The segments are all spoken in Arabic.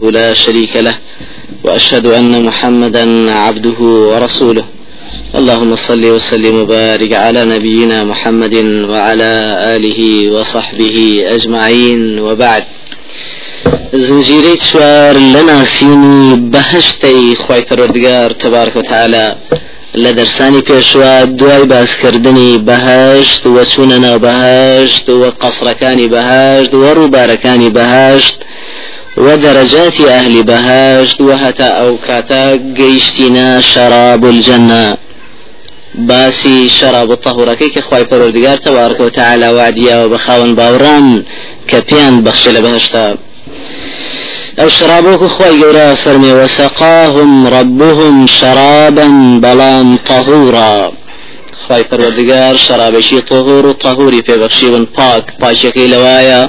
لا شريك له وأشهد أن محمدا عبده ورسوله. اللهم صل وسلم وبارك على نبينا محمد وعلى آله وصحبه أجمعين. وبعد زنجيري سوار لنا سيني بهشتي خوي پروردگار تبارك وتعالى لە دەرسانی پێشوە دوای باسکردنی بەهشت وە چوونەنە بەهشت وە قەسرەکانی بەهشت ودرجات أهل بهاشت وهتا أو كاتا قيشتنا شراب الجنة. باسي شراب الطهورة. كيك خواي پروردگار تبارك وتعالى وعديا وبخاون باوران كبيان بخش لبهشتا. أو شرابوك خواي قورا فرمي وسقاهم ربهم شرابا بلان طهورا. خی پەروەردگار شرابشی طهور و طهوری پێبەخشیون پاک پاشەکەی لەوایە.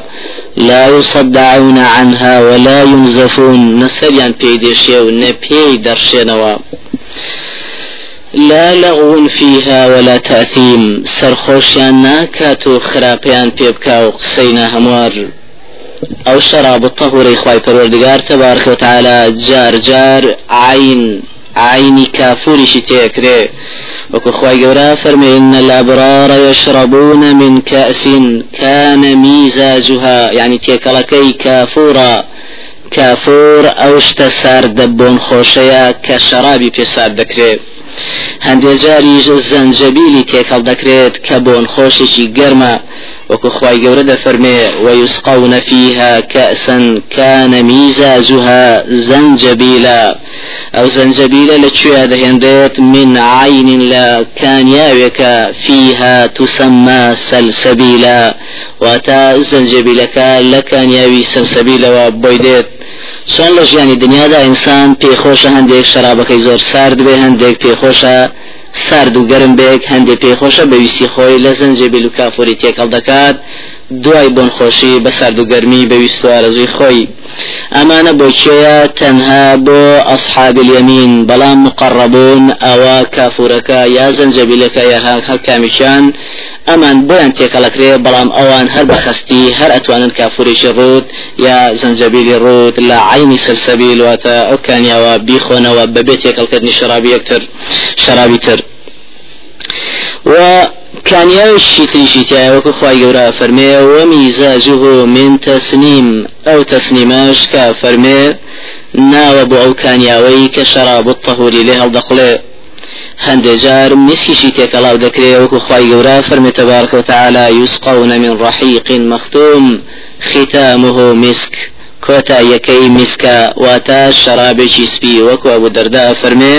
لا يصدعون عنها ولا ينزفون. نسريان بيدشي ونبي درشنوا لا لغو فيها ولا تأثيم. سرخوشيان ناكاتو خرابيان بيبكا وقسينا هموار أو شراب الطهور إخوائي پروردگار تبارك وتعالى جار جار عين عيني كافوري شتيكري وكو خواي قورا فرمي إن الأبرار يشربون من كأس كان ميزاجها يعني تيكالكي كافورا. كافور أوشت سار دبون خوشيا كشرابي في سار دكري هەندێ جاری زەنجەبیلی تێکەڵ دەکرێت کە بۆن خۆشێکی گەرمە وەکو خی گەورە دەفەرمێ ويسقون فيها كأسا كان ميزاجها زنجبيلا. أو زنجبيلا لتشويا دهندت من عين لا كان ياوك فيها تسمى سلسبيلا. واتا زنجبيلك لكان ياوي سلسبيلا وبويدت چۆن لە ژیانی دنیادا ئینسان پێخۆشە هەندێک شرابەکەی زۆر سارد بێ هەندێک پێخۆشە سارد و گەرم بێک هەندێک پێخۆشە بەویستی خۆی لە زەنجێبیل و کافۆری تێکەڵ دەکات. دوای بۆن خۆشی بە سارد و گەرمی بەویست و ئارەزوی خۆی. ئەمانە بۆ کێە تەنها بۆ ئەصحاب اليمین بەڵام مقربون ئەوە کافورەکە یا زەنجەبیلەکە یا هەکامیشان ئەمان بۆیان تێکەڵەکرێ بەڵام ئەوان هەر بەخستی هەر ئەتوانن کافورێکی ڕوت یا زەنجەبیلی ڕوت لە عینی سەرسەبیل واتە ئەو کانیاوە بیخۆنەوە بەبێ تێکەڵکردنی شرابی یەکتر شرابی تر. و كانياوشي تنشيتيا وكو خواي قورا فرمي وميزاجه من تسنيم أو تسنيماش كا فرمي ناوى بو أو كانياوي كشراب الطهور لها الدقلي هەندێ جار مسکیشی تێکەڵاو دەکرێت وەکو خی گەورە فەرمی تبارك وتعالى يسقون من رحيق مختوم ختامه مسك کۆتا یەکەی میسکە واتە شەرابێکی سپی وەکو ئەبوو دەردا فەرمێ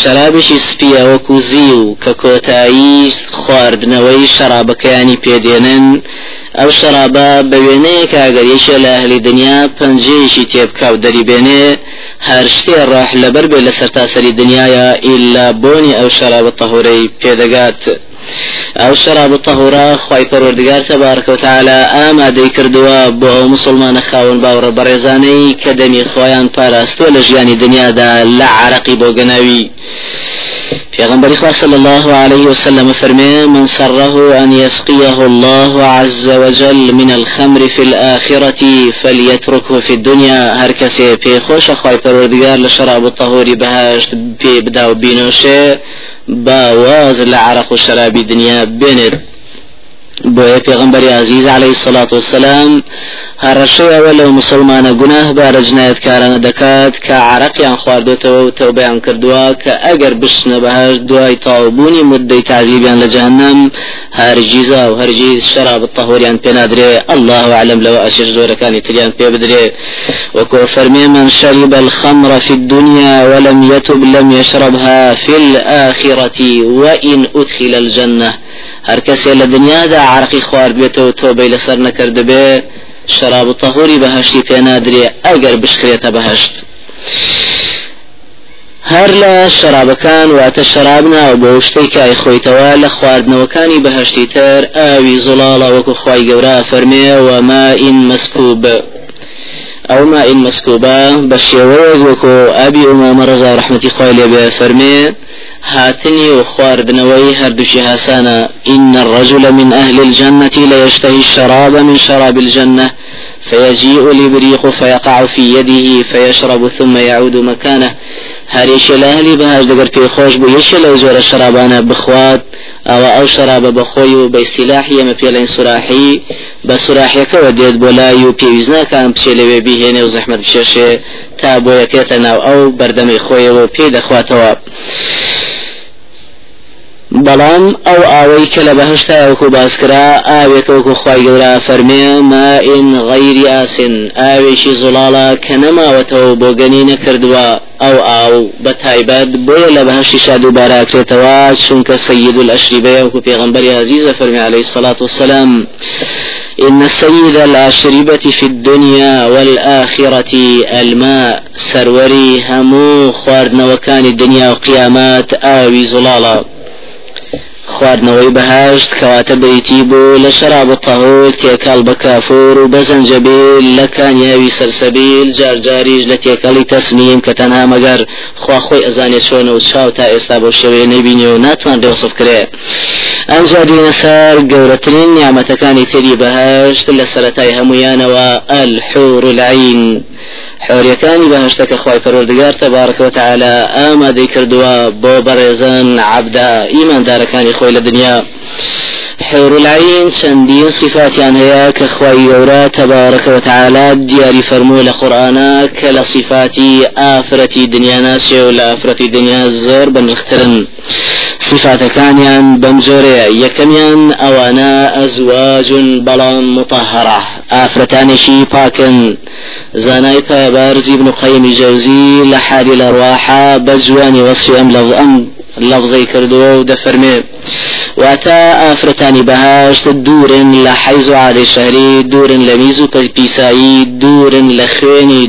شەرابێکی سپیە وەکو زی و کە کۆتایی خواردنەوەی شەرابەکەیانی پێدێنن ئەو شەرابە بە وێنەیە کاگەریشە لە ئەهلی دنیا پەنجەیەکی تێبکە و دەریبێنێ هەر شتێ ڕاح لەبەر بێ لە سەرتاسەری دنیاە ئیلا بۆنی ئەو شەرابە تەهورەی پێدەگات. أو شراب الطهورة خواي پروردگار تبارك وتعالى اما دي کردوا بو مسلمان خاون باور برزاني كدمي خوایان ولا جياني دنيا دا لا عرقي بو گناوي پیغمبر خواه صلى الله عليه وسلم فرمي من سره أن يسقيه الله عز وجل من الخمر في الآخرة فليتركه في الدنيا. هر کسی پی خوش پروردگار لشراب الطهوری بهاشت پی بداو باواز لعرق الشراب دنيا بينت بۆیە پێغمبەری عزیز عليه الصلاة والسلام هەڕەشەی ئەوە لەو مسلمانە گوناه بارە جنایەتکارانە دەکات کە عراقیان خواردێتەوە و تەوبیان کردووە کە ئەگەر بشنە بەهش دوای تاوبوونی مدەی تعزیبیان لە جهنم هەرگیزا و هەرگیز شراب الطهوریان پێنادرێ الله أعلم لو أشش زوركاني تليان في بدري وكو فرمي من شرب الخمر في الدنيا ولم يتب لم يشربها في الآخرة وإن أدخل الجنة. هر کسی لە دنیادا عرقی خوارد بێتەوە تۆبەی لەسەر نەکرد بێ شراب و تەهوری بەهشتی پێ نادرێ ئەگەر بشکرێتە بەهشت. هەر لە شرابەکان واتە شراب ناو بۆ شتەی کای خۆیتەوە لە خواردنەوەکانی بەهشتی تر ئاوی زڵاڵە وەکو خی گەورە فەرمێ وما ئین مەسکوب. ئەو ما مەسکوبە بە شێوەیە وەکو ئابی ئومامە ڕزا ڕحمەتی خۆی لێبێ فەرمێ هاتني وخواردنوي هردوشي هاسانا. إن الرجل من أهل الجنة ليشتهي الشراب من شراب الجنة فيجيء الإبريق فيقع في يده فيشرب ثم يعود مكانه. هەریشە لە هەلی بەهاش دەگەر پێی خۆش بوو یەشە لەو جۆرە شرابانە بخوات. ئەوە ئەو شرابە بەخۆی و بە ئیسیلاحی ئەمە پێڵێن سوراحی بە سوراحیەکەەوە دێت بۆ لای و پێویست ناکان پچێ لەوێ بیهێنێ و زەحمت بشێشێ تا بۆ یەکێتە ناو ئەو بەردەمی خۆیەوە پێی دەخواتەوە. بەڵام ئەو ئاوەی کە لە بەهشتا وەکو باسکرا ئاوێکە وەکو خی گەورە فەرمێ مائین غەیری ئاسن. ئاوێکی زوڵاڵە کە نەماوەتەوە بۆ گەنی نەکردووە ئەو ئاو بە تایبەت بۆیە لە بەهشتی شاد و باراکرێتەوە چونکە سيد الأشربة وكو پیغمبر عزيز فرمي عليه الصلاة والسلام إن سيد الأشربة في الدنيا والآخرة الماء. سروري همو خواردنا وكان الدنيا وقيامات آوي زلالا خواردنەوەی بەهشت کەواتە بریتی بۆ لە شەراب و تەهۆل تێکاڵ بە کافۆر و بەزەنجەبیل لە کانیاوی سەرسەبیل جارجاریش لە تێکەڵی تەسنیم کە تەنها مەگەر خواخۆی ئەزانێ چۆنە و چاو تا ئێستا بۆ شێوەیە نەبینی و ناتوان دەوسف کرێ. ئەنجاری نەسەر گەورەترین نیامەتەکانی تری بەهشت لە سەتای هەمویانەوە ئەل حور العین حوریەکانی بەهشتەکە خی پەرۆردگار تەبارکەوە تعالە ئامادەی کردووە بۆ بەڕێزان عبدا ئیماندارەکانی خۆی خوي لدنيا حور العين چەندین صفاتیان هەیە کە خی گەورە تەبارەکە وتعاالات دیاری فەرموو لە قورآانە کە لە صفاتی ئافرەتی دنیا ناسێ و لە ئافرەتی دنیا زۆر بەنخترن صفاتەکانیان بەم جۆرەیە یەکەمیان ئەوانە ئەزواجون بەڵام متەهرە ئافرەتانێکی پاکن. زانای پایبارزی بن قەیمی جەوزی لە حالی لە ڕواحە بە جوانی وەصفی ئەم لە ئەم لەفزەی کردووە و دەفەرمێ. واتە ئافرەتانی بەهاشت دوورن لە حەیز و عادی شەهری دوورن لە میز و پیسایی دوورن لە خوێنی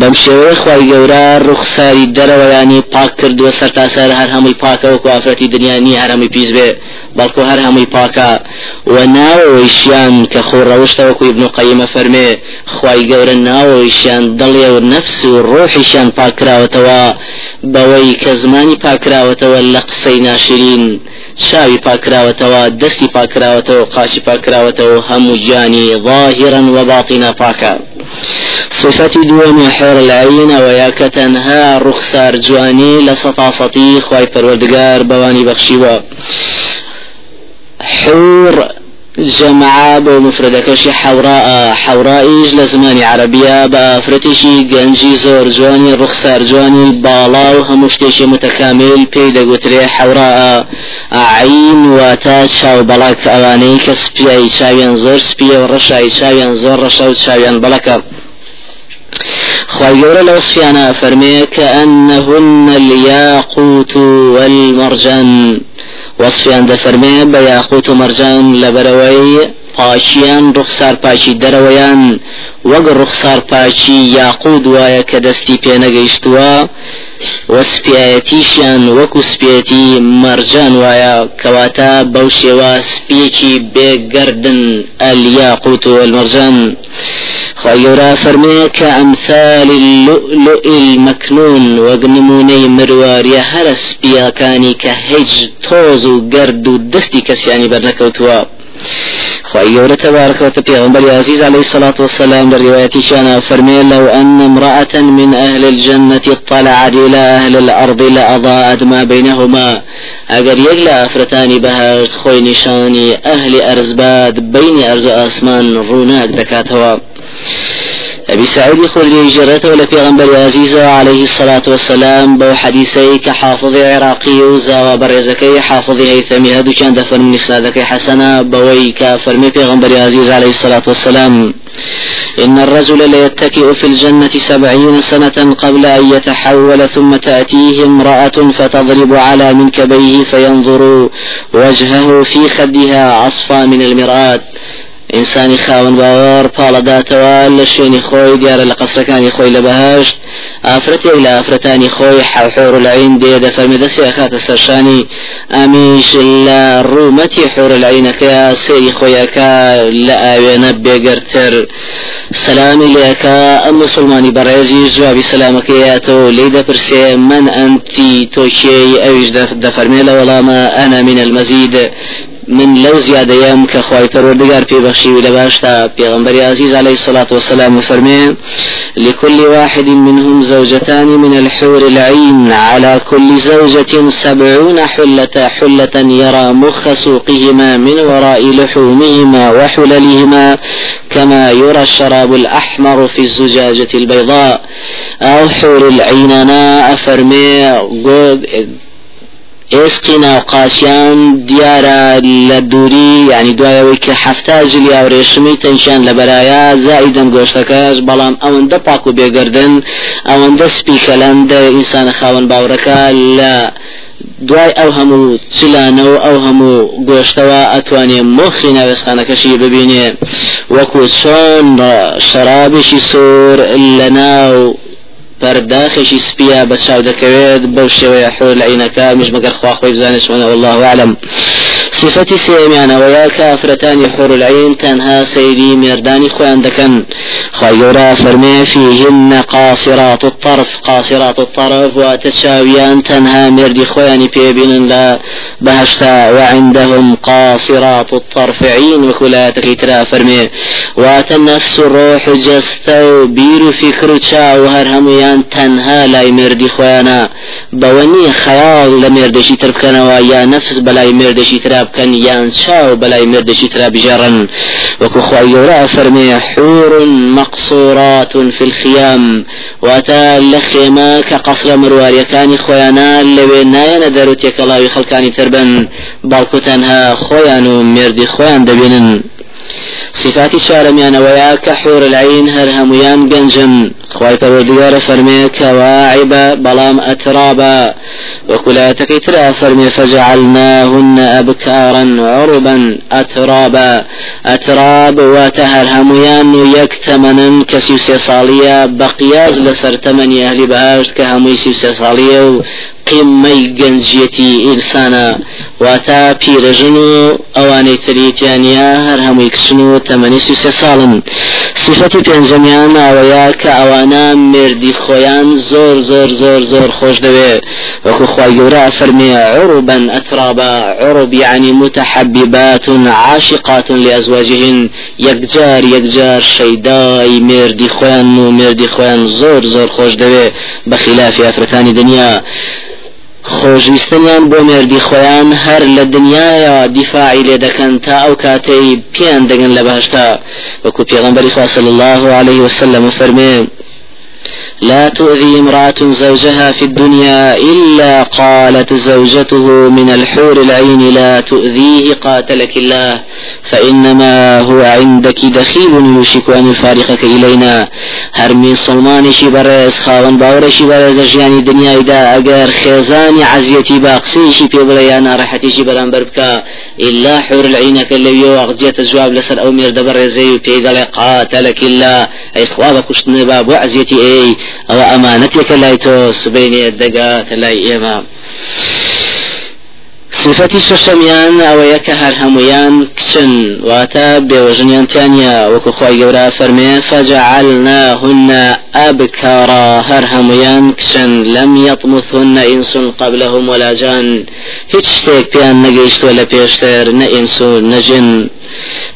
بەم شێوەیە خی گەورە ڕوخساری دەرەوەیانی پاک کردووە سەرتاسەر هەر هەمووی پاکەوە ئافرەتی دنیانی هەرمی پیس بێ بەڵکو هەر هەمووی پاکە. و ناوەوەیشیان کە خۆڕەوشتەوەکوی بن قەیمە فەرمێ خی گەورە ناوەوەیشیان دڵێ و نەفس و ڕۆحیشیان پاکراوەتەوە. بەوەی کە زمانی پاکراوەتەوە لە قسەی ناشرین چاوی پاکراوەتەوە دەستی پاکراوەتەوە قاچی پاکراوەتەوە هەموو گیانی ظاهرا و باطنا پاکە. صفەتی دووەمی حێر العینەوە یاکە تەنها ڕوخسار جوانی لە سەتاسەتی خی پەروەردگار بەوانی بەخشیوە حور جمع بۆ مفردەکەشی حوراء بە فرەتێکی گەنجی زۆر جوانی ڕوخسار جوانی باڵا و هەموو شتێکی متەکامل پێی دەگوترێ حوراء عین واتە چاو بەڵک ئەوانەی کە سپیایی چاویان زۆر سپیە و ڕەشایی چاویان زۆر ڕەشە خواهي گەورە لە ئەنهن الياقوت والمرجان. وصفیان دەفەرمێ بە یاقوت و مەرجان لەبەرەوەی پاچیان ڕوخسار پاچی دەرەوەیان. وەک ڕوخسار پاچی یاقود وایە کە دەستی پێنەگەیشتووە وەسپایەتیشیان وەکو سپێتی مەرجان وایە کەواتە بەو شێوە سپێکی بێگەردن ئەلیاقوت والمەرجان خۆیورا فەرمێ کە ئەمثال اللؤلؤ المەکنون وەک نمونەی مرواریە هەرە سپیەکانی کە هیچ تۆز و گرد و دەستی کەسیانی بەرنەکەوتووە. خواهي تبارك وتبيغمبر عزيز عليه الصلاة والسلام للرواية شانا فرمي لو أن امرأة من أهل الجنة اطلعت إلى أهل الأرض لأضاءت ما بينهما. أجر يقلى أفرتان بها خوي نشاني أهل أرزباد بين أرز أسمان روناك دكاتوا أبي سعيد خدري جرته غنبر عزيز عليه الصلاة والسلام بو حديثي كحافظ عراقي وزا برزكي حافظ هيثمي هدو كان دفن من إسنادك حسنا بوي كافرمي في غنبر عزيز عليه الصلاة والسلام. إن الرجل ليتكئ في الجنة سبعين سنة قبل أن يتحول ثم تأتيه امرأة فتضرب على منكبيه فينظر وجهه في خدها عصفا من المرآة. ئینسانی خاون باوەڕ پاڵەداتەوە لە شوێنی خۆی دیارە لە قەسەکانی خۆی لە بەهشت ئافرەتێک لە ئافرەتانی خۆی حەوحۆر لەعین دێ دەفەرمێ دەستی ئەخاتە سەرشانی ئامیش لە ڕوومەتی حۆر لەعینەکەی سێری خۆیەکە لە ئاوێنە بێگەرتر سلامی لێەکە ئەم مسلمانی بەڕێزی جوابی سلامەکەیاتەوە لی دەپرسێ من ئەنتی تۆکێی ئەویش دەفەرمێ لە وەڵامە ئەنا من المەزید من لو زيادة يام كخواي پروردگار في بخشي ولا باشتا پیغمبر عزيز عليه الصلاة والسلام فرمي لكل واحد منهم زوجتان من الحور العين على كل زوجة سبعون حلة حلة يرى مخ سوقهما من وراء لحومهما وحللهما كما يرى الشراب الأحمر في الزجاجة البيضاء. أو حور العين أنا أفرمي ئێستی ناوقاسیان دیارە لە دووری ینی دوایەوەی کە حفتا ژلی ئاورێشمی تەنشیان لە بەرایە زائیدەن گۆشتەکەش بەڵام ئەوەندە پاک و بێگردن ئەوەندە سپیکەلەندە ئینسانە خاوەن باورەکە لە دوای ئەو هەموو چلانە و ئەو هەموو گۆشتەوە ئەتوانێ مۆخی ناوێستخانەکەشی ببینێ. وەکو چۆن شەرابێکی سۆر لە ناو پەرداخێکی سپیا بە چاو دەکەوێت بەو شێوەیە حۆر لە عینەکە مش مەگەر خوا خۆی بزانێت والله أعلم. صفەتی سێمیانەوەیە کە ئافرەتانی حۆر العین تەنها سەیری مێردانی خۆیان دەکەن خی گەورە فەرمێ فيهن قاصرات الطرف قاصرات الطرف وتشاويان تنها مردي خواني بيبين لا بهشتا. وعندهم قاصرات الطرف عين وكلا تكيترا فرمي. واتنفس الروح جستو بير فكر وهر هميان تنها لا مردي خوانا بوني خيال لمردشي تربكنا ويا نفس بلاي مردشي تراب كان يان شاو بلاي مردشي تراب جرا وكو خواي يورا فرمي حور مقصورات في الخيام واتا لخيما كقصر مرواريكان خويانا لوي ناينا دروتيك الله خلقاني تربن. بالكو تنها خويانو مردي خويان دبينن صفاتی چارەمیانەوەیە کە حور العين هەر هەمویان گەنجن خی پەروەردگارە فەرمێ کەواعبە بەڵام ئەترابە وكلاتك ترى فرمي فجعلناهن أبكارا عربا أترابا. أتراب وتهر هميان يكتمنا كسيوسي صالية بقياز لسر تمني أهل بهاشت كهمي سيوسي صالية قمەی گەنجەتی ئینسانە. واتا پیرەژن و ئەوانەی تریتیانە هەر هەمووی کچن و تەمەنی سێ ساڵن سفەتی پێنجەمیان ئەوەیە کە ئەوانە مردی خۆیان زۆر زۆر زۆر زۆر خۆش دەوێت وەکو خی گەورە فەرمێ عروبا ئەترابا متحببات عاشقات لأزواجهن يكجار يكجار شيداي مردي و مردي خوان زۆر زۆر خۆش دەوێت بەخلاف ئافرەتانی دنیا. خۆشویستنیان بۆ مردی خۆیان هەر لە دنیاە دیفاعی لێ دەکەن تا ئەو کاتەی پیان دەگەن لە باشتا. وەکو پێغمبەری خوا صلی الله عليه وسلم فەرمێ لا تؤذي امرأة زوجها في الدنيا إلا قالت زوجته من الحور العين لا تؤذيه قاتلك الله. فإنما هو عندك دخيل يوشك أن يفارقك إلينا. هرمي صلماني شي برز خاون باوري شي برز جياني دنيا إذا أجر خيزاني عزيتي باقسي شي في بليانا راحتي شي بران بربكا إلا حور العين كاللي أغزية الجواب لسر أو مير دبر زي في قاتلك الله أي خوابك كشتن باب وعزيتي أي أو أمانتك لا توس بين يدقات لا إمام. صفەتی شەشەمیان ئەوەیە کە هەر هەمویان کچن. واتە بێوەژنیانتیانە وەکو خۆی گەورە فەرمێ فجعلناهن أبكارا هەر هەمویان کچن. لم يطمثهن إنس قبلهم ولا جان. هیچ شتێک پیان نەگەیشتوە لە پێشتر نە ئینس و نەجن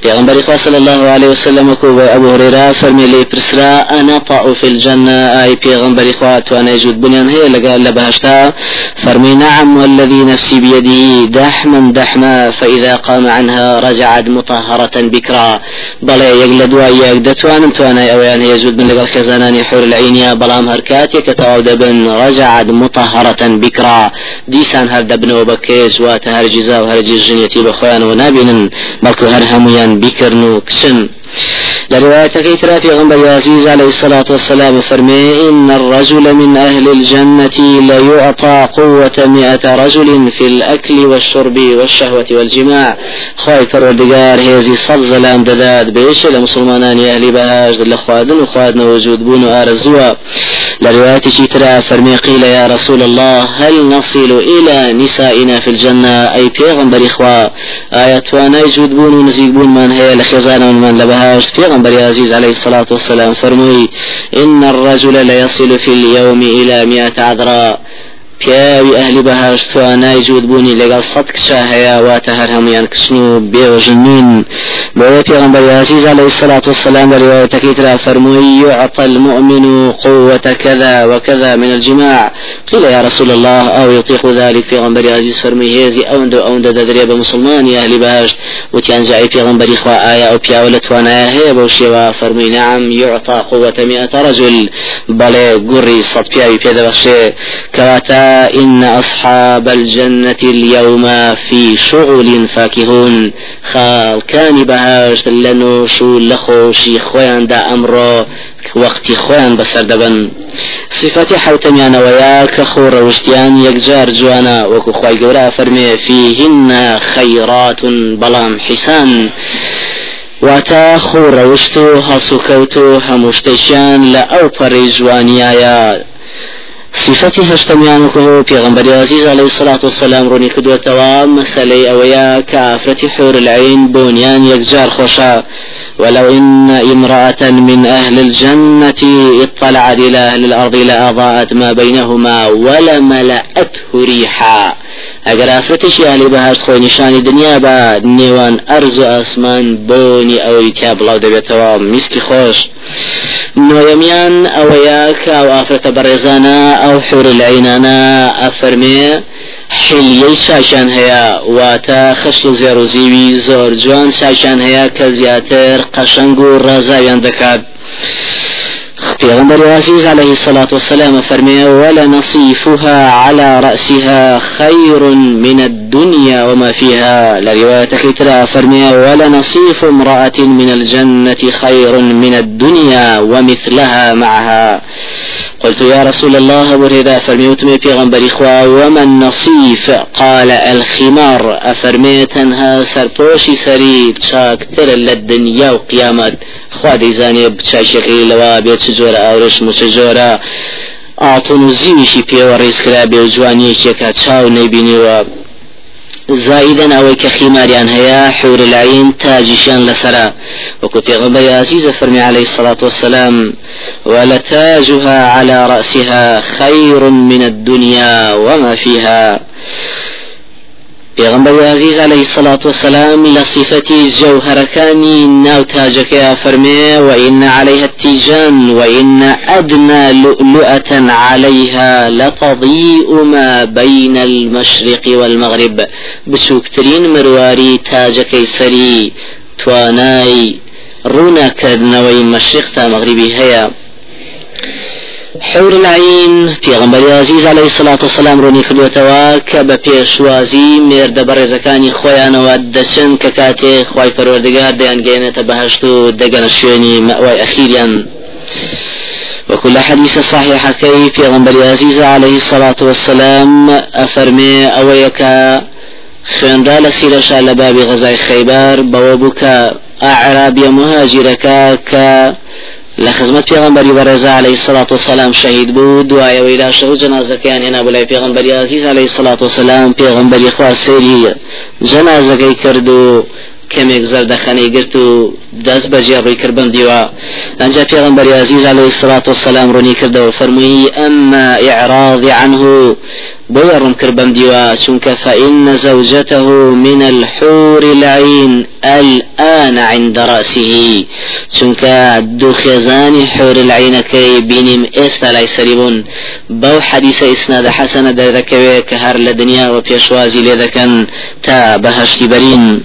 پیغمبر خدا صلی الله علیه وسلم کو ابو هريره فرمی لی پرسرا أنا طاع في الجنه اي پیغمبر خدا تو أنا يجود بنيان هي لقى لبهشتا فرمي نعم والذي نفسي بيده دحما دحما فاذا قام عنها رجعت مطهرة بكرا بل يقلد وياك دتوان توانا اويان يزود من لقى خزانان حور العينيا بلام هركاتي كتاو دبن رجعت مطهرة بكرا ديسان هر دبن وبكيز وات هر جزا وهر جزنيتي بخوان ونابن بلكو هر هەمویان بیکردن و کچن. لرواية ترى في غنبر عزيز عليه الصلاة والسلام فرمي إن الرجل من أهل الجنة ليعطى قوة مئة رجل في الأكل والشرب والشهوة والجماع. خواهي پروردگار هێزی سەد زەلام دەدات بێشە لە مسلمانانی ئەهلی بەهاش لە خواردن و خواردنە وجود بوون و ئارەزووە لە روایەتێکی ترا فەرمی قیل يا رسول الله هل نصل إلى نسائنا في الجنة؟ أي پێغمبەری خوا ئایا توانای جود بوون و نزیک بوونمان هەیە لە خێزانەوەمان لە بەهاش پێغمبەری عزيز عليه الصلاة والسلام فرمووی إن الرجل ليصل في اليوم إلى مئة عذراء. پیاوی ئەهلی بەهاش توانای جوودبوونی لەگەڵ سەد کچە هەیە واتە هەر هەمویان کچن و بێوەژنین بۆیە پێغمبەر عزیز عليه الصلاة والسلام بروايتك ترى فرموي يعطى المؤمن قوة كذا وكذا من الجماع. قيل يا رسول الله أو يطيق ذلك في غنبر عزيز فرمي هيزي أوند أوند ددري بمسلمان يا أهل بهاش وتيان جاي في غنبر إخوة آية أو بياولت وأنا هي بوشيوا فرمي نعم يعطى قوة مئة رجل. بل قري صد بيدا بخشي كواتا إن أصحاب الجنة اليوم في شغل فاكهون. خال كان بهاش لنوشو لخوشي خوان دا أمرو وقتی خۆیان بەسەر دەبن صفەتی حوتەمیانەوەیە کە خۆ ڕەوشتیان یەکجار جوانە وەکو خی گەورە فەرمێ فيهن خيرات بەڵام حیسان واتە خۆ ڕەوشت و هەسوکەوت و لە صفەتی هەشتەمیان و پێغمبەری عزیز عليه الصلاة والسلام ڕوونی کردوێتەوە مەسلەی کە ئافرەتی حور العين بۆنیان یەکجار خۆشە ولو إن امرأة من أهل الجنة اطلعت إلى أهل الأرض لأضاءت ما بينهما ولملأته ريحا ئەگەر ئافرەتێکی عالی بەهاش خۆی نیشانی دنیا بە نێوان ئەرز و ئاسمان بۆنی ئەوەی تا بڵاو دەبێتەوە میسکی خۆش. نۆیەمیان ئەوەیە کە ئەو ئافرەتە بەڕێزانە ئەو حور العینانە ئەفەرمێ حلیەی چاکیان هەیە. واتە خشت و زێر و زیوی زۆر جوان چاکیان هەیە کە زیاتر قەشنگ و ڕازاویان دەکات. پیغمبر عزيز عليه الصلاة والسلام فرمي ولا نصيفها على رأسها خير من الدنيا وما فيها لرواية كترى فرمي ولا نصيف امرأة من الجنة خير من الدنيا ومثلها معها. قلت يا رسول الله بريدا فرميوتمي پیغمبر إخوة وما النصيف قال الخمار. أفرميتنها سرپوشي سري شاكتر للدنيا وقيامت خوا دەیزانێ بچاشەکەی لەوە بێت چ جۆرە ئاورشم و چ جۆرە ئاتون و زیویشی پێوە ڕێزکرا بێ و جوانیەکێکە چاو نەیبینیوە. زائدا ئەوەی کە خیماریان هەیە حور العين تاجشان لسرا وكو پیغمبر عزيز فرمي عليه الصلاة والسلام ولتاجها على رأسها خير من الدنيا وما فيها. پێغمبەر عزیز عليه الصلاة والسلام لصفتي جوهركاني ناو تاجك فرمي وإن عليها التيجان وإن أدنى لؤلؤة عليها لتضيء ما بين المشرق والمغرب۔ بسوكترين مرواري تاجك سري تواناي رونا كدنوي مشرق تا مغربي هيا حور العين غنبري عزيز عليه الصلاة والسلام روني خلوتوا كبا پێشوازی مێردە بەڕێزەکانی خۆیانەوە دەچن کە کاتێ خی پەروەردگار گەێنێتە بەهشت و دەگەنە شوێنی مەوای ئەخیریان وكل حديث صحيح كي في غنبري عزيز عليه الصلاة والسلام أفرمي أويك خوێنرا لە سیرەشا لە غەزای خەیبار بەوە بوو کە ئاعرابیە مهاجرەکە کە لە خزمەت پێغمبەری بەڕێزا عليه الصلاة والسلام شهید بوو دوایەوەی لا شەو جنازەکەیان هێنا بۆ لای پێغمبەری عزیز عليه الصلاة والسلام پێغمبەری خوا سێری جنازەکەی کرد و کەمێک زەردەخەنەی گرت و دەست بەجێ ڕووی کرد بم دیوە. ئەنجا پێغمبەری عزیز عليه الصلاة والسلام ڕوونی کردەوە فەرمووی ئەمما إعراضی عنه. بوير كربم ديوا شنك فإن زوجته من الحور العين الآن عند رأسه. شنك دو خزان حور العين كي بينم إستا لا يسربون بو حديث إسناد حسن ذكوي كهر لدنيا وبيشوازي لذكن تا بهشت برين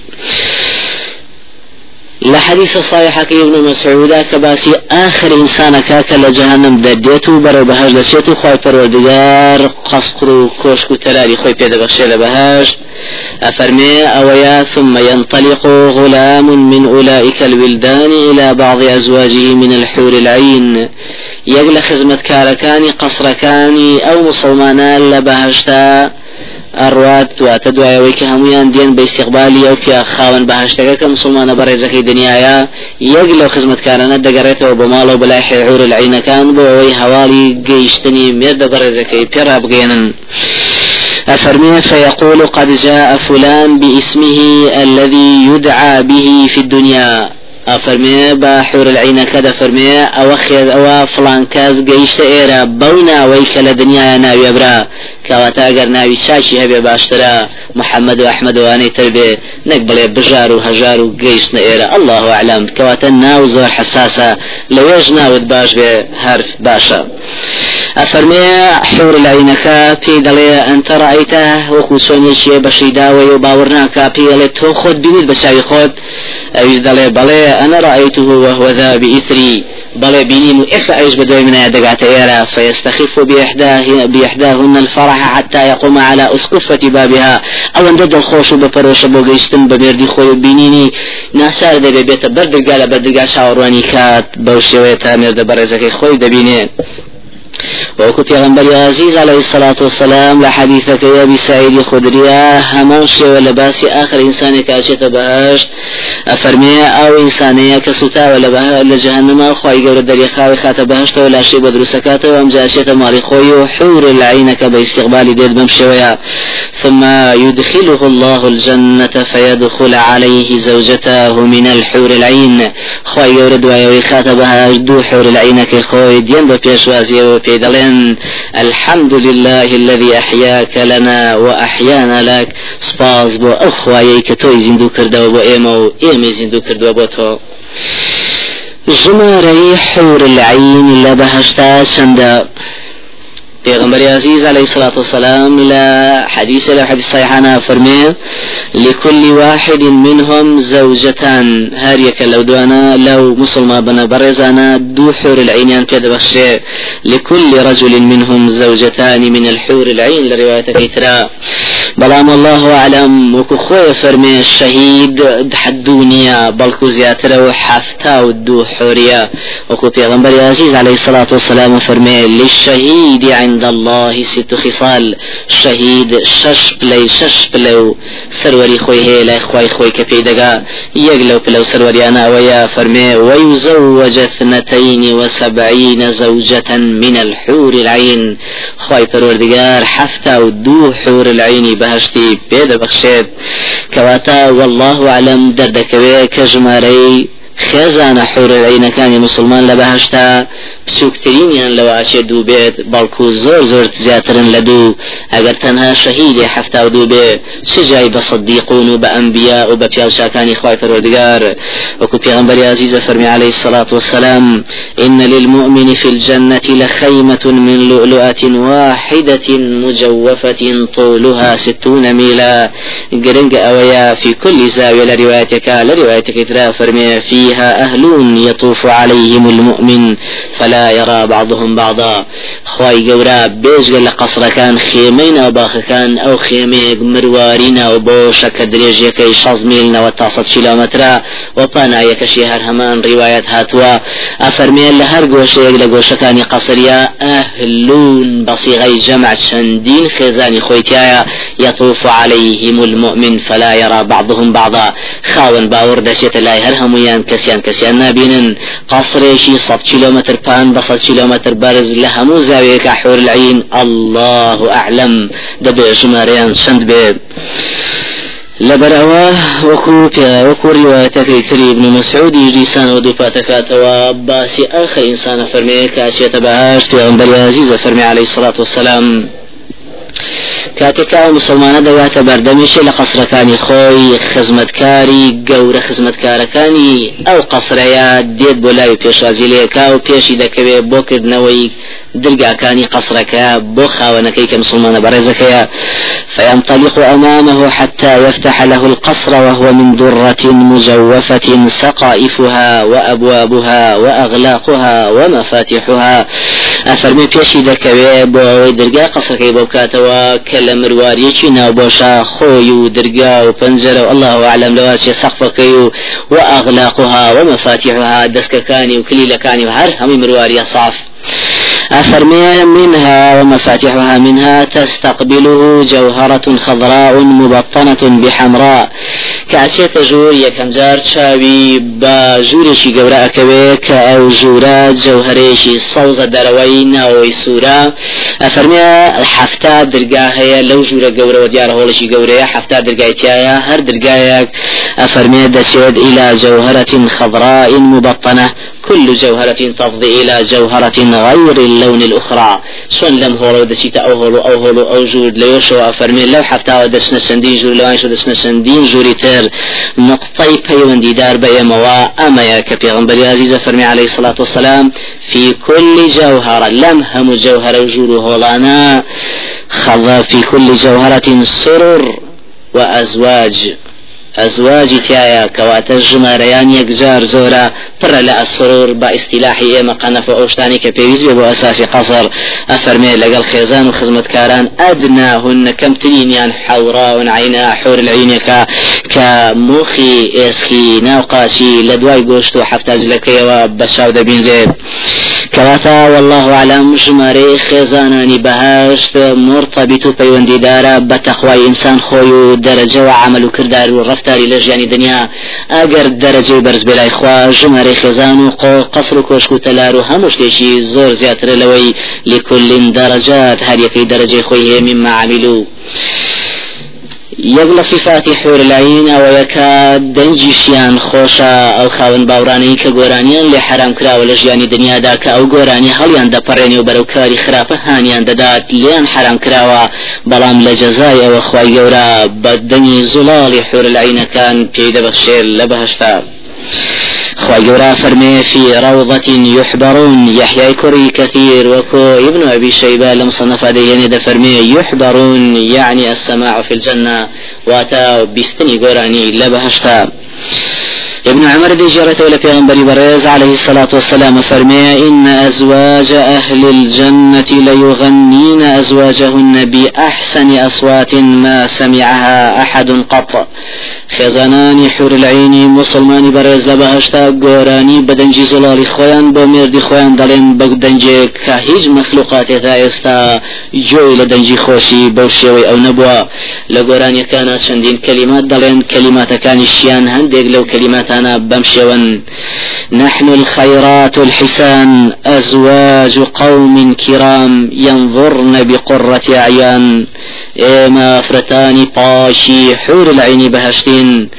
لحديث صحيح ابن مسعود كباسي آخر إنسان كاك لجهنم دديتو برو بهاش دشيتو خوي پروردگار قصقر كوشكو تلالي خوي بيدا بخشي لبهاش أفرمي أويا ثم ينطلق غلام من أولئك الولدان إلى بعض أزواجه من الحور العين. يقل خزمة كاركاني قصركاني أو مسلمانان لبهشتا ئەڕوات دواتە دوایەوەی کە هەمویان دێن بە استقبالی ئەو پیا خاوەن بەهشتەکە کە مسلمانە بەڕێزەکەی دنیاە یەک لەو خزمەتکارانە دەگەڕێتەوە بە ماڵەوە بەلای حێعور العینەکان بۆ ئەوەی هەواڵی گەیشتنی مێردە بەڕێزەکەی پێرا بگەێنن أفرمي فيقول قد جاء فلان باسمه الذي يدعى به في الدنيا. ئەفەرمێ بە حور العینەکە دەفەرمێ ئەوە خێز ئەوە فلان کەس گەیشتە ئێرە بەو ناوەی کە لە دنیاە ناویە برا کەواتە ئەگەر ناوی چاچی هەبێ باشترە محەممەد و ئەحمد وانەی تر بێ نەک بڵێ بژار و هەژار و گەیشتە ئێرە. الله عالم کەواتە ناو زۆر حساسە لەوێژ ناوت باش بێ هەرف باشە. ئەفەرمێ حور العینەکە پێی دەڵێ ئەتە ڕایتە وەکو سۆنیێکیە بەشی داوەی و باوەڕ ناکە پێی دەڵێت تۆ خۆت بینیت بە چاوی خۆت. ئەویش دەڵێ بەڵێ ذا بإثري بل بينيم إخ أيش بدوي من دقات إيرا فيستخف بإحداه بإحداهن الفرح حتى يقوم على أسقفة بابها. أو أن ضد الخوش بفروش بوغيشتن بمردي خوي بينيني. ناسار دبي بيت بردقال بردقال شاورواني كات بوشيويتا مرد برزكي خوي دبينين وەکو پێغمبەر عزیز عليه الصلاة والسلام لە حديثك يا أبي سعيد خدريا همان شێوە لە باسی آخر ئینسانی کاچێتە بەهشت ئەفەرمێ ئەو ئینسانەیە کە سوتاوە لە جهنم. خی گەورە دەریخاوی خاتە بەهشتەوە لاشی بە دروستەکاتەوە ئەم جاشێتە ماڵی خۆی و حور العینەکە بە استقبالی دێت بەم ثم يدخله الله الجنة فيدخل عليه زوجته من الحور العين. خواهي يورد ويوي خاتب دو حور العين كي خوي. دين ببيشوازي وبي دلين الحمد لله الذي أحياك لنا وأحيانا لك. سباز بو أخواهي كتوي زندو كردو بو إيمو إيمي زندو كردو بو تو ژمارەی حور العين لە بەهشتا چەندە پیغمبر عزیز علیه الصلاة والسلام لا حديث لا حديث صحيحنا فرمي لكل واحد منهم زوجتان. هر يك لو دوانا لو مسلمة بنا برزانا دو حور العينيان كده بخشي لكل رجل منهم زوجتان من الحور العين لرواية كيترا بلام الله أعلم وكو خوي فرمي الشهيد حدونيا بلكو زياتر وحفتا ودو حوريا وكو پیغمبر عزيز عليه الصلاة والسلام فرمي للشهيد عند الله ست خصال. شهيد شش بلي شش بلو. سروري خوي هي لا خوي خوي كفي دقا يقلو بلو سروري أنا ويا فرمي ويزوج اثنتين وسبعين زوجة من الحور العين خوي پروردگار حفتا ودو حور العين بهشتي بيد بخشيت كواتا والله أعلم دردكوي كجماري خێزانە حورەعینەکانی مسلمان لە بەهشتا بچووکترینیان لەوە ئاچێ دوو بێت بەڵکو زۆر زۆر زیاترن لە دوو. ئەگەر تەنها شەهیدێ هەفتا و دوو بێ چ جای بە صدیقون و بە ئەمبیا و بە پیاوچاکانی خوای پەروەردگار؟ وەکو فەرمی عليه الصلاة والسلام إن للمؤمن في الجنة لخيمة من لؤلؤة واحدة مجوفة طولها ستون ميلا. قرنق أويا في كل زاوية لروايتك لروايتك ترى فرمي فيها أهل يطوف عليهم المؤمن فلا يرى بعضهم بعضا. خواي قورا بيجغ لقصر كان خيمين أو باخ كان أو خيميك مروارين أو بوشة كدريج يكي شاز ميلنا وتاسط كيلومترا وبانا يكشي هر رواية هاتوا أفرمي لهر قوشيك لقوشكاني قصريا أهلون بصيغي جمع شندين خزاني خويتيايا يطوف عليهم المؤمن فلا يرى بعضهم بعضا. خاون باور دشيت لا هر هميان كسيان كسيان نابينن قصريشي صد كيلومتر بان بصد كيلومتر بارز لهمو زاوية كحور العين. الله أعلم. دبع شماريان شند بيب لبروا وكو وكو روايتك كري ابن مسعود يجيسان ودفاتك وباسي آخر إنسان فرمي كاسية بهاش في عمر فرمي عليه الصلاة والسلام. کاتێکا مسلمانە دەواتە بەردەمیشی لە قەسرەکانی خۆی خزمەتکاری گەورە خزمەتکارەکانی ئەو قەسرەیە دێت بۆ لاوی پێشوازی لەکا و پێشی دەکەوێت بۆ کردنەوەی قەسرەکە بۆ خاوەنەکەی کە مسلمانە بەڕێزەکەیە فينطلق أمامه حتى يفتح له القصر وهو من درة مجوفة سقائفها وأبوابها وأغلاقها ومفاتيحها أفرمي بيشي دكوي بو درقا قصر كي بوكاتوا كلا مرواريكي ناوبوشا خوي درقا وبنجر والله أعلم لواشي سقفكي وأغلاقها ومفاتيحها دسككاني وكليلكاني وهر همي مرواريا صاف أفرمي منها ومفاتحها منها تستقبله جوهرة خضراء مبطنة بحمراء. كأشيت جور يكم جار شاوي بجورشي قوراء كويك أو جورا جوهريشي صوز دروين أو سورة أفرمي الحفتة درقاها لو جورا قورا وديار هولشي قورا حفتة درقايتيايا هر درقايك أفرمي دسيد إلى جوهرة خضراء مبطنة. كل جوهرة تفضي إلى جوهرة غير اللون الأخرى. شون لم هولو دشيت أو هولو أو هولو أو جود لو شو أفرمي. لو حفتا ودسنا سندين جور لو شو دسنا سندين جوري تر. نقطي بيوندي دار بيموا أما يا كبيغمبر عزيز فرمي عليه الصلاة والسلام في كل جوهرة لم هم جوهرة وجود هولانا خضا في كل جوهرة سرر وأزواج ئەزواجی تایە کەواتە ژمارەیان یەکجار زۆرە پڕە لە ئەسرور بە ئیسیلاحی ئێمە قەنەفە ئەوشتانی کە پێویست بێ بۆ ئەساسی قەسەر ئەفەرمێ لەگەڵ خێزان و خزمەتکاران ئەدنا هن کەمترینیان حەوراون عینا حور العینەکە کە موخی ئێسخی ناوقاشی لە دوای گۆشت و حفتاجلەکەیەوە بە چاو دەبینرێت کەواتە والله أعلم ژمارەی خێزانانی بەهشت مرتبط و پەیوەندیدارە بە تەخوای ئینسان خۆی و کردار و ڕفتاری لە ژیانی دنیا ئەگەر دەرەجەی بەرز بێلای خوا ژمارەی خێزان و قەسر و کۆشک و تەلار و هەموو شتێکی زۆر زیاترە لەوەی لكل درجات هەر یەکەی دەرەجەی خۆی هەیە مما عملوا یەک لە صفاتی حورلاین ئەوەیەکە دەنجیشیان خۆشە ئەو خاون باورانەی کە گۆرانیان لێ حرام کراوە لە ژیانی دنیادا کە ئەو گۆرانی هەڵیان دەپەڕێنێ و بەرەو کاری خراپە هانیان دەدات لیان حرام کراوە بەڵام لە جەزایەوە خی گەورە بە دەنگی زوڵاڵی حورلاینەکان پێی دەبەخشێت لە بەهشتا. خواجورا فرمي في روضة يحبرون. يحيى كري كثير وكو ابن أبي شيبة لم صنف هذه فرمي يحبرون يعني السماع في الجنة. واتا بيستني قراني لبهشتا. ابن عمر دي جرت ولا پیغمبر برز عليه الصلاة والسلام فرمي إن أزواج أهل الجنة ليغنين أزواجهن بأحسن أصوات ما سمعها أحد قط. خێزانانی حور العینی مسلمانی بەڕێز لە بەهشتا گۆرانی بەدەنجی زڵالی خۆیان بۆ مێردی خۆیان دەڵێن بە دەنجێک کە هیچ مەخلوقاتێتا ئێستا جۆی لە دەنجی خۆشی بەو شێوەی ئەو نەبووە. لە گۆرانیەکانە چەندین کەلیمات دەڵێن بەم شێوەن نحن الخيرات الحسان أزواج قوم كرام ينظرن بقرة أعيان. إما فرتاني باشي حور العين بهشتين.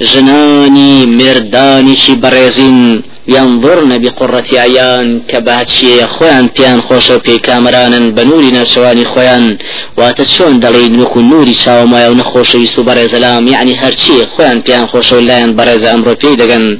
جناني مرداني شي بريزين ينظرن بقرة عيان كباتشي خوان بيان خوشو بي كامران بنوري نرشواني خوان واتشون دلين نكو نوري شاو ما يو نخوشي سو برزلام يعني هرشي خوان بيان خوشو لاين برز أمرو بي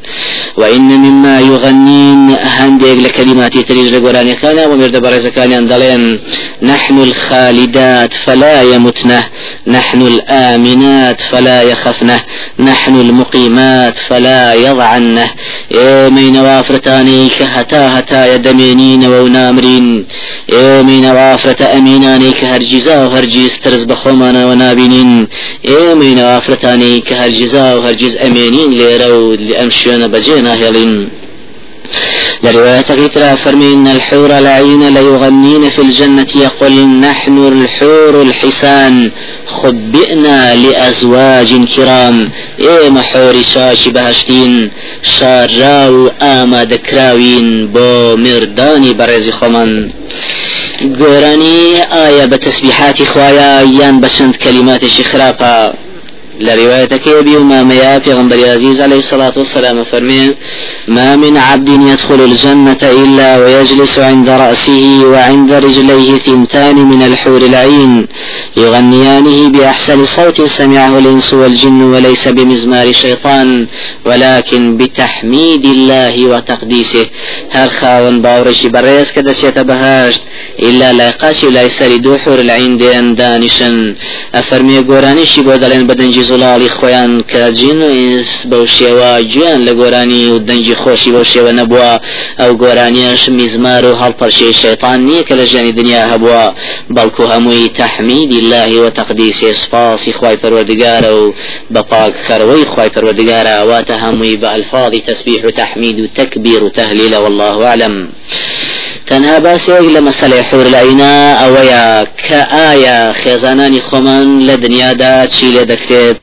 وإن مما يغنين هنديك لكلمات تريج لقراني كان ومرد برز كان دلين نحن الخالدات فلا يمتنه. نحن الآمنات فلا يخفنه نحن المقيمات فلا يضعنه. من وافرتاني كهتا هتا يدمينين ونامرين إيمين وافرة أميناني كهرجزا وهرجيز ترز بخومانا ونابينين. إيمين وافرتاني كهرجزا وهرجيز أمينين ليرو لأمشيون بجينا هيلين لرواية ترى فرمي إن الحور العين ليغنين في الجنة يقول نحن الحور الحسان خبئنا لأزواج كرام. إيه محور شاش بهشتين شاراو آما دكراوين بو مرداني برز خمان گۆرانی ئایا بە تەسبیحاتی خوایە یان بە چەند کەلیماتێکی خراپە؟ لرواية كيبي وما في غنبري عزيز عليه الصلاة والسلام فرمي ما من عبد يدخل الجنة إلا ويجلس عند رأسه وعند رجليه ثنتان من الحور العين يغنيانه بأحسن صوت سمعه الإنس والجن وليس بمزمار شيطان ولكن بتحميد الله وتقديسه. هر خاون باورشي بريس كده بهاشت إلا لا يقاشي لا يسري حور العين دين دانشن أفرمي قرانيشي بودلين بدنجي زلالي خويان كاجين إنس بوشيوا جيان لقراني ودنجي خوشي بوشيوا نبوا أو قرانيش مزمار وهالبرشي الشيطان نيك لجاني دنيا هبوا بلكو هموي تحميد الله وتقديسه سپاسی خوای پروردگار و بپاک خروي خوای پروردگار واتهمي بألفاظ تسبيح وتحميد وتكبير وتهليل والله أعلم. تەنها باسێک لە مەسلەی حورلاینا ئەوەیە کە ئایا خێزانانی خۆمان لە دنیادا چی لێ دەکرێت